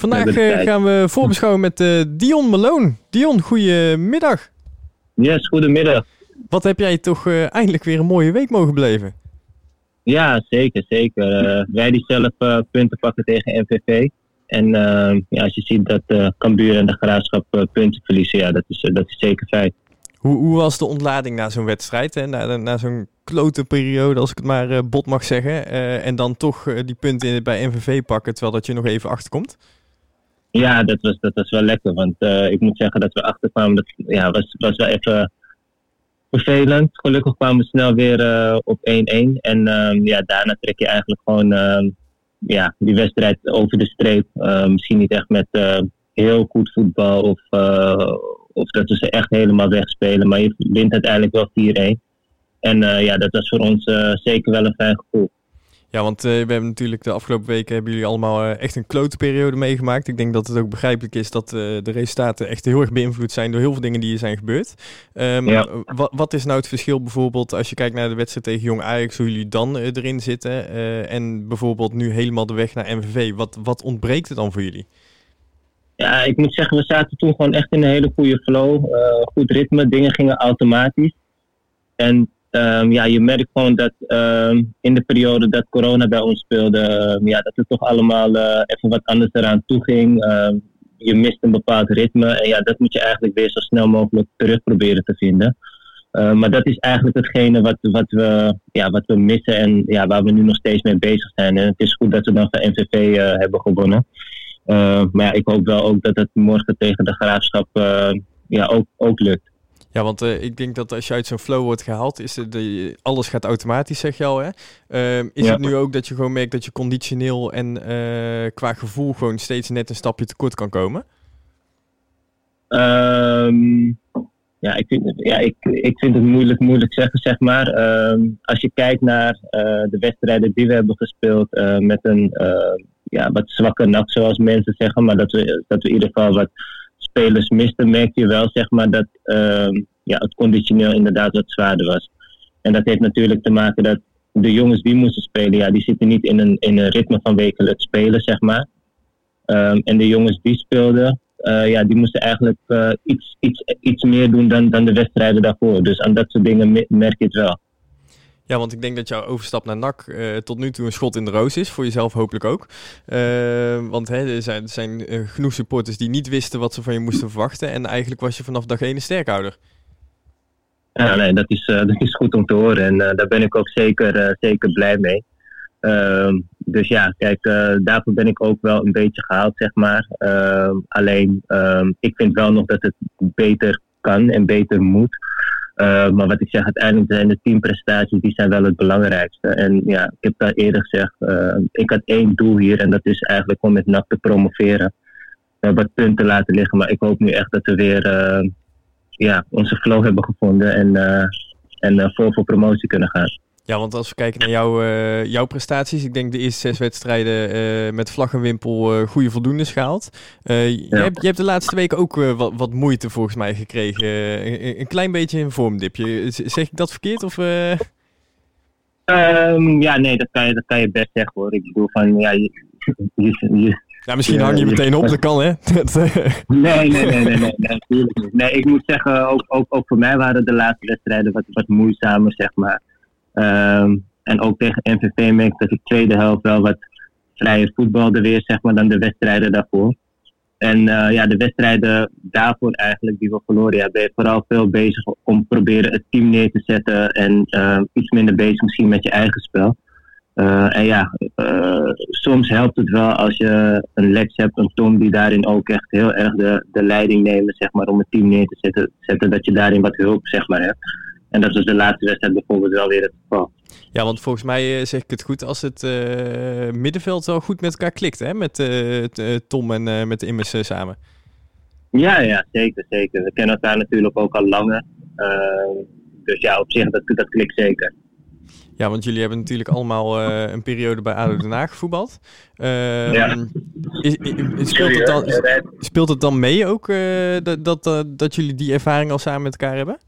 Vandaag eh, gaan we voorbeschouwen met eh, Dion Malone. Dion, goedemiddag. Yes, goedemiddag. Wat heb jij toch eh, eindelijk weer een mooie week mogen beleven? Ja, zeker, zeker. Wij die zelf punten pakken tegen MVV. En ja, als je ziet dat Cambuur en de Graafschap punten verliezen, ja, dat is, dat is zeker feit. Hoe, hoe was de ontlading na zo'n wedstrijd? Hè? Na, na zo'n klote periode, als ik het maar bot mag zeggen. En dan toch die punten bij MVV pakken, terwijl dat je nog even achterkomt? Ja, dat was, dat was wel lekker. Want eh, ik moet zeggen dat we achterkwamen. Dat ja, was, was wel even vervelend. Gelukkig kwamen we snel weer eh, op 1-1. En ehm, ja, daarna trek je eigenlijk gewoon ehm, ja, die wedstrijd over de streep. Eh, misschien niet echt met heel goed voetbal of, of dat we ze echt helemaal wegspelen. Maar je wint uiteindelijk wel 4-1. En ja, dat was voor ons zeker wel een fijn gevoel. Ja, want eh, we hebben natuurlijk de afgelopen weken hebben jullie allemaal eh, echt een klote periode meegemaakt. Ik denk dat het ook begrijpelijk is dat eh, de resultaten echt heel erg beïnvloed zijn door heel veel dingen die er zijn gebeurd. Ehm, Ja. wat, is nou het verschil bijvoorbeeld als je kijkt naar de wedstrijd tegen Jong Ajax, hoe jullie dan erin zitten en bijvoorbeeld nu helemaal de weg naar MVV. Wat, wat ontbreekt er dan voor jullie? Ja, ik moet zeggen, we zaten toen gewoon echt in een hele goede flow. goed ritme, dingen gingen automatisch. En ehm, ja, je merkt gewoon dat ehm, in de periode dat corona bij ons speelde, ehm, ja, dat het toch allemaal eh, even wat anders eraan toe ging. Je mist een bepaald ritme en ja, dat moet je eigenlijk weer zo snel mogelijk terug proberen te vinden. Eh, maar dat is eigenlijk hetgene wat, wat, we, ja, wat we missen en ja, waar we nu nog steeds mee bezig zijn. En het is goed dat we dan van NVV eh, hebben gewonnen. Maar ja, ik hoop wel ook dat het morgen tegen de graafschap uh, ja, ook, ook lukt. Ja, want uh, ik denk dat als je uit zo'n flow wordt gehaald, is het, de, alles gaat automatisch, zeg je al. Hè? Uh, is ja. het nu ook dat je gewoon merkt dat je conditioneel en uh, qua gevoel gewoon steeds net een stapje tekort kan komen? Um, ja, ik vind, ja ik, ik vind het moeilijk, moeilijk zeggen, zeg maar. Um, als je kijkt naar uh, de wedstrijden die we hebben gespeeld met een ja, wat zwakke nacht, zoals mensen zeggen, maar dat we, dat we in ieder geval wat spelers misten, merk je wel, zeg maar, dat um, ja, het conditioneel inderdaad wat zwaarder was. En dat heeft natuurlijk te maken dat de jongens die moesten spelen, ja, die zitten niet in een, in een ritme van wekelijks spelen, zeg maar. Um, en de jongens die speelden, uh, ja, die moesten eigenlijk uh, iets, iets, iets meer doen dan, dan de wedstrijden daarvoor. Dus aan dat soort dingen merk je het wel. Ja, want ik denk dat jouw overstap naar NAC uh, tot nu toe een schot in de roos is. Voor jezelf hopelijk ook. Uh, want hè, er zijn, er zijn uh, genoeg supporters die niet wisten wat ze van je moesten verwachten. En eigenlijk was je vanaf dag één een sterkhouder. Ja, nee, dat is, dat is goed om te horen. En daar ben ik ook zeker, zeker blij mee. Ehm, dus ja, kijk, daarvoor ben ik ook wel een beetje gehaald, zeg maar. Ehm, alleen, um, ik vind wel nog dat het beter kan en beter moet. Uh, maar wat ik zeg, uiteindelijk zijn de teamprestaties die zijn wel het belangrijkste. En ja, ik heb dat eerder gezegd, uh, ik had één doel hier en dat is eigenlijk om met NAC te promoveren. Uh, wat punten laten liggen, maar ik hoop nu echt dat we weer ja, onze flow hebben gevonden en, en vol voor promotie kunnen gaan. Ja, want als we kijken naar jouw, uh, jouw prestaties, ik denk de eerste zes wedstrijden uh, met vlag en wimpel uh, goede voldoendes gehaald. Ja. je, hebt, je hebt de laatste weken ook wat, wat, moeite volgens mij gekregen. Een, een, klein beetje een vormdipje. Zeg ik dat verkeerd? Of, um, ja, nee, dat kan, je, dat kan je best zeggen hoor. Ik bedoel van, ja, je, je, je ja, misschien hang je meteen op, dat kan hè? nee, nee, nee, nee, nee, nee, natuurlijk niet. Nee, ik moet zeggen, ook, ook, ook voor mij waren de laatste wedstrijden wat, wat moeizamer, zeg maar. Um, en ook tegen MVV merk dat ik tweede helft wel wat vrijer voetbalde weer, zeg maar, dan de wedstrijden daarvoor. En uh, ja, de wedstrijden daarvoor eigenlijk, die we verloren, ja, ben je vooral veel bezig om proberen het team neer te zetten en uh, iets minder bezig misschien met je eigen spel. Uh, en ja, soms helpt het wel als je een Lex hebt, een Tom die daarin ook echt heel erg de, de leiding nemen, zeg maar, om het team neer te zetten, zetten dat je daarin wat hulp, zeg maar, hebt. En dat was de laatste wedstrijd bijvoorbeeld wel weer het geval. Ja, want volgens mij zeg ik het goed als het uh, middenveld wel goed met elkaar klikt, hè? Met uh, Tom en uh, met de Immers samen. Ja, ja, zeker, zeker. We kennen elkaar natuurlijk ook al langer. dus ja, op zich, dat, dat klikt zeker. Ja, want jullie hebben natuurlijk allemaal een periode bij ADO Den Haag gevoetbald. ja. Is, is, speelt, het dan, speelt het dan mee ook dat, dat, dat jullie die ervaring al samen met elkaar hebben?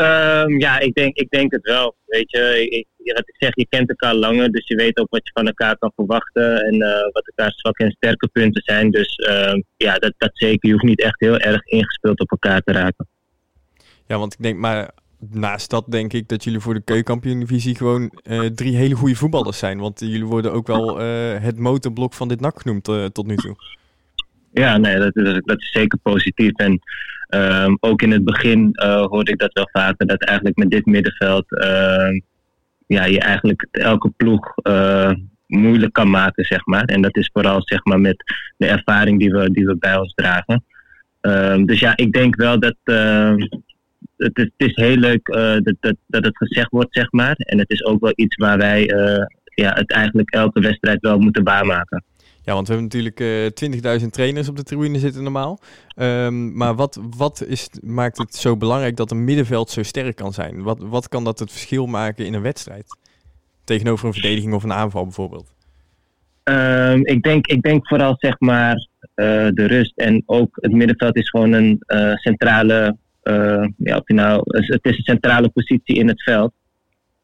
Um, ja, ik denk, ik denk het wel. Weet je, ik, ik zeg, je kent elkaar langer, dus je weet ook wat je van elkaar kan verwachten en uh, wat elkaar zwakke en sterke punten zijn. Dus uh, ja, dat, dat zeker. Je hoeft niet echt heel erg ingespeeld op elkaar te raken. Ja, want ik denk, maar naast dat denk ik dat jullie voor de keukenkampioen-divisie gewoon uh, drie hele goede voetballers zijn. Want jullie worden ook wel het motorblok van dit NAC genoemd tot nu toe. Ja, nee, dat, dat, is zeker positief. En Um, ook in het begin uh, hoorde ik dat wel vaker, dat eigenlijk met dit middenveld uh, ja, je eigenlijk elke ploeg uh, moeilijk kan maken, zeg maar. En dat is vooral zeg maar, met de ervaring die we, die we bij ons dragen. Um, dus ja, ik denk wel dat het, is, het is heel leuk dat, dat, dat het gezegd wordt, zeg maar. En het is ook wel iets waar wij ja, het eigenlijk elke wedstrijd wel moeten waarmaken. Ja, want we hebben natuurlijk uh, eh, 20.000 trainers op de tribune zitten normaal. Um, maar wat, wat is, maakt het zo belangrijk dat een middenveld zo sterk kan zijn? Wat, wat kan dat het verschil maken in een wedstrijd? Tegenover een verdediging of een aanval bijvoorbeeld? Um, ik, denk, ik denk vooral zeg maar uh, de rust. En ook het middenveld is gewoon een uh, centrale, ja, of nou, het is een centrale positie in het veld.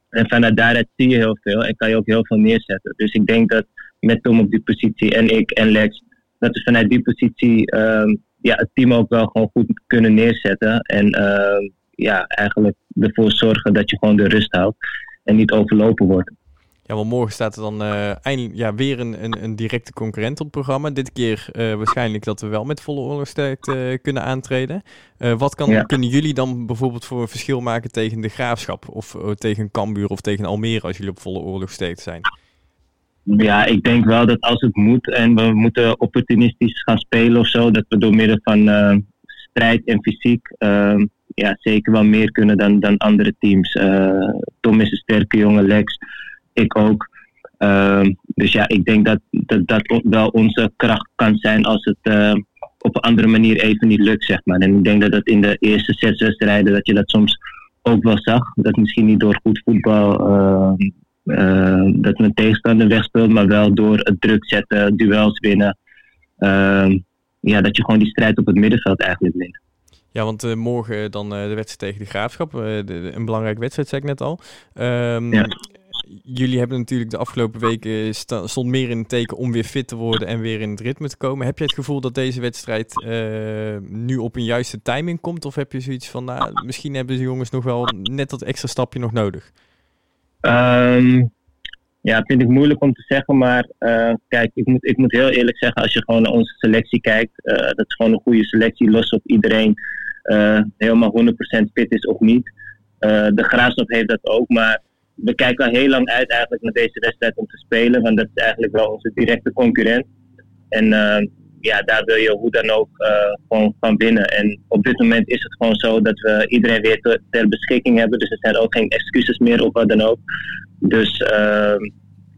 En vanuit daaruit zie je heel veel en kan je ook heel veel neerzetten. Dus ik denk dat met Tom op die positie en ik en Lex, dat we vanuit die positie um, ja, het team ook wel gewoon goed kunnen neerzetten. En uh, ja, eigenlijk ervoor zorgen dat je gewoon de rust houdt en niet overlopen wordt. Ja, want morgen staat er dan uh, eindelijk ja, weer een, een, een, directe concurrent op het programma. Dit keer uh, waarschijnlijk dat we wel met volle oorlogstijd uh, kunnen aantreden. wat kan, ja. kunnen jullie dan bijvoorbeeld voor een verschil maken tegen de Graafschap? Of tegen Cambuur of tegen Almere als jullie op volle oorlogstijd zijn? Ja, ik denk wel dat als het moet en we moeten opportunistisch gaan spelen of zo, dat we door middel van uh, strijd en fysiek uh, ja, zeker wel meer kunnen dan, dan andere teams. Uh, Tom is een sterke jongen, Lex, ik ook. Ehm, dus ja, ik denk dat, dat dat wel onze kracht kan zijn als het op een andere manier even niet lukt, zeg maar. En ik denk dat dat in de eerste zes wedstrijden, dat je dat soms ook wel zag. Dat misschien niet door goed voetbal uh, dat een tegenstander wegspeelt, maar wel door het druk zetten, duels winnen. Uh, ja, dat je gewoon die strijd op het middenveld eigenlijk wint. Ja, want uh, morgen dan de wedstrijd tegen de Graafschap. De, de, een belangrijke wedstrijd, zei ik net al. Um, ja. Jullie hebben natuurlijk de afgelopen weken stond meer in het teken om weer fit te worden en weer in het ritme te komen. Heb je het gevoel dat deze wedstrijd nu op een juiste timing komt? Of heb je zoiets van, nou, misschien hebben de jongens nog wel net dat extra stapje nog nodig? Um, ja, vind ik moeilijk om te zeggen, maar uh, kijk, ik moet, ik moet heel eerlijk zeggen, als je gewoon naar onze selectie kijkt, uh, dat is gewoon een goede selectie, los of iedereen uh, helemaal 100% fit is of niet. de Graafschap heeft dat ook, maar we kijken al heel lang uit eigenlijk naar deze wedstrijd om te spelen, want dat is eigenlijk wel onze directe concurrent. En ja, daar wil je hoe dan ook gewoon van winnen. En op dit moment is het gewoon zo dat we iedereen weer ter, ter beschikking hebben, dus er zijn ook geen excuses meer of wat dan ook. Dus uh,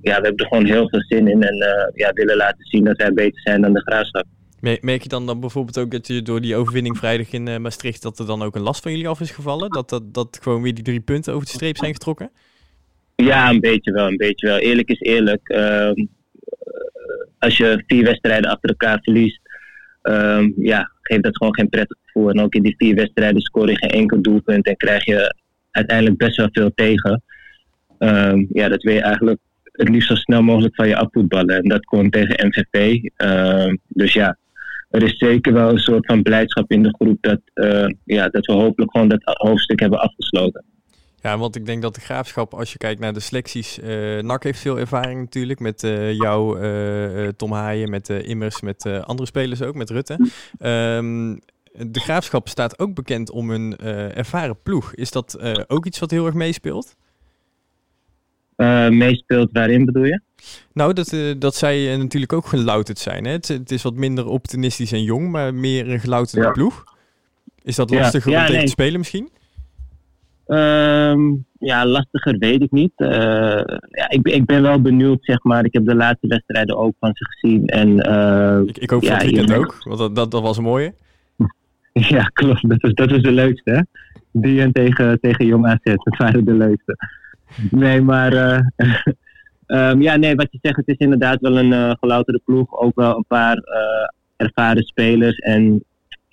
ja, we hebben er gewoon heel veel zin in en uh, ja, willen laten zien dat wij beter zijn dan de graafschap. Merk je dan, dan bijvoorbeeld ook dat je door die overwinning vrijdag in uh, Maastricht, dat er dan ook een last van jullie af is gevallen? Dat, dat, dat gewoon weer die drie punten over de streep zijn getrokken? Ja, een beetje wel, een beetje wel. Eerlijk is eerlijk. Uh, als je vier wedstrijden achter elkaar verliest, um, ja, geeft dat gewoon geen prettig gevoel. En ook in die vier wedstrijden score je geen enkel doelpunt en krijg je uiteindelijk best wel veel tegen. Um, ja, dat wil je eigenlijk het liefst zo snel mogelijk van je afvoetballen. En dat kon tegen MVV. Uh, dus ja, er is zeker wel een soort van blijdschap in de groep dat, uh, ja, dat we hopelijk gewoon dat hoofdstuk hebben afgesloten. Ja, want ik denk dat de graafschap, als je kijkt naar de selecties, uh, NAC heeft veel ervaring natuurlijk met uh, jou, uh, Tom Haaien, met Immers, met andere spelers ook, met Rutte. Um, de graafschap staat ook bekend om een ervaren ploeg. Is dat ook iets wat heel erg meespeelt? meespeelt. Waarin bedoel je? Nou, dat, dat zij natuurlijk ook gelouterd zijn. Hè? Het, het, is wat minder optimistisch en jong, maar meer een gelouterde ja. ploeg. Is dat lastiger ja. Ja, om tegen nee. te spelen misschien? Um, ja, lastiger weet ik niet. Uh, ja, ik, ik ben wel benieuwd, zeg maar. Ik heb de laatste wedstrijden ook van ze gezien. En, uh, ik, ik hoop ja, het weekend ook, want dat, dat, dat was een mooie. Ja, klopt. Dat is, dat is de leukste, hè? Die en tegen, tegen Jong AZ, dat waren de leukste. Nee, maar um, ja, nee, wat je zegt, het is inderdaad wel een gelouterde ploeg. Ook wel een paar ervaren spelers. En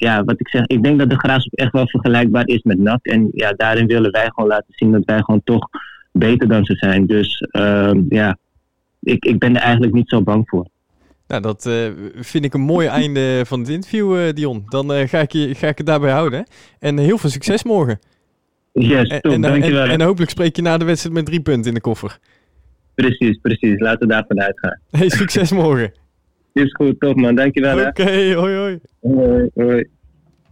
ja, wat ik zeg, ik denk dat de Graafschap echt wel vergelijkbaar is met NAC. En ja, daarin willen wij gewoon laten zien dat wij gewoon toch beter dan ze zijn. Dus ehm, ja, ik, ik ben er eigenlijk niet zo bang voor. Nou, dat uh, vind ik een mooi einde van het interview, uh, Dion. Dan uh, ga, ik je, ga ik het daarbij houden. En heel veel succes morgen. Yes, top, en, dankjewel. En, en, hopelijk spreek je na de wedstrijd met drie punten in de koffer. Precies, precies. Laten we daarvan uitgaan. Hey, succes morgen. Is goed, top man. Dankjewel. Oké, okay, hoi hoi. Hoi, hoi.